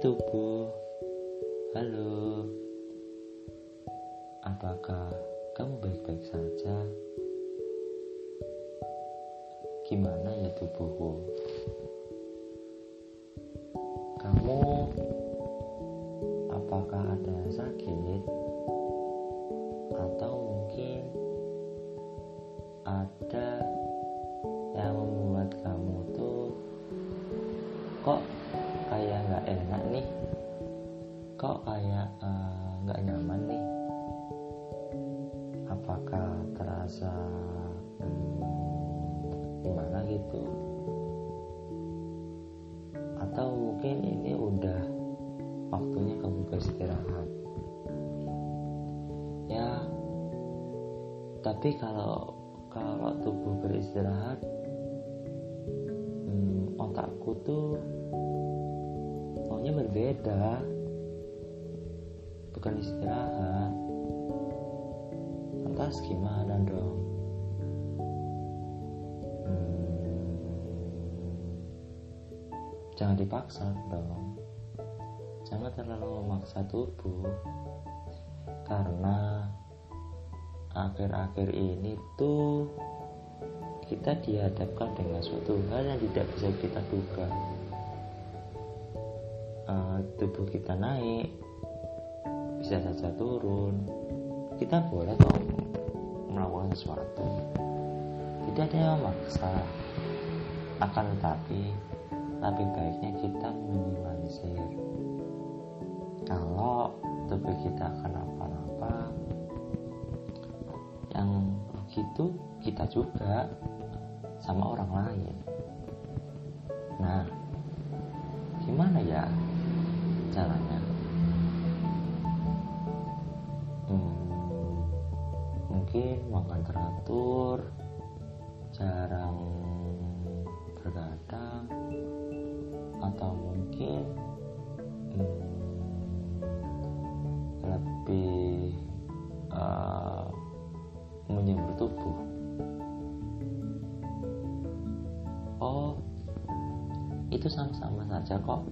tubuh, halo. Apakah kamu baik-baik saja? Gimana ya tubuhku? Kamu apakah ada sakit? Atau mungkin ada yang membuat kamu kok kayak eh, nggak uh, nyaman nih? Apakah terasa hmm, gimana gitu? Atau mungkin ini udah waktunya kamu beristirahat? Ya tapi kalau kalau tubuh beristirahat hmm, otakku tuh maunya berbeda bukan istirahat. Lantas gimana dong. Hmm, jangan dipaksa dong. Jangan terlalu memaksa tubuh. Karena akhir-akhir ini tuh kita dihadapkan dengan suatu hal yang tidak bisa kita duga. Uh, tubuh kita naik bisa saja turun. Kita boleh kok melakukan sesuatu. Tidak ada yang memaksa. Akan tetapi lebih baiknya kita minimalisir. Kalau tubuh kita akan apa-apa yang begitu kita juga sama orang lain. Nah gimana ya caranya mungkin makan teratur jarang bergadang atau mungkin hmm, lebih uh, menyembur tubuh. Oh itu sama-sama saja kok.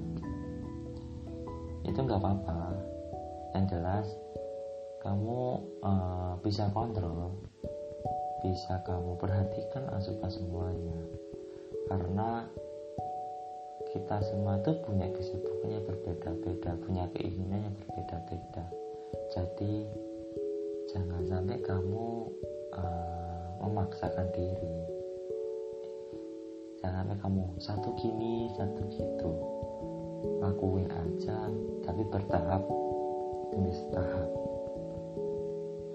Itu nggak apa-apa. Yang jelas kamu uh, bisa kontrol. Bisa kamu perhatikan asupan semuanya. Karena kita semua itu punya kesibukannya berbeda-beda punya keinginan yang berbeda-beda. Jadi jangan sampai kamu uh, memaksakan diri. Jangan sampai kamu satu gini satu gitu. Lakuin aja tapi bertahap demi setahap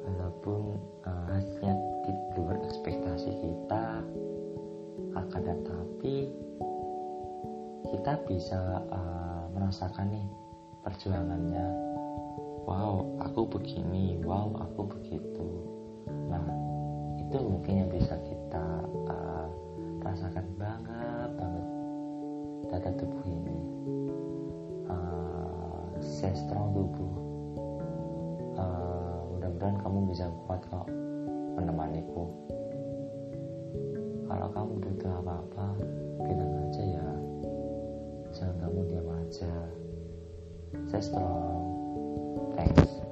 walaupun uh, hasilnya di luar ekspektasi kita akan tetapi kita bisa uh, merasakan nih perjuangannya. Wow aku begini wow aku begitu. Nah itu mungkin yang bisa kita uh, rasakan banget banget data tubuh ini. Uh, tubuh. Uh, mudah-mudahan kamu bisa kuat kok menemaniku. Kalau kamu butuh apa-apa bilang aja ya. Jangan kamu diam aja. Stay strong. Thanks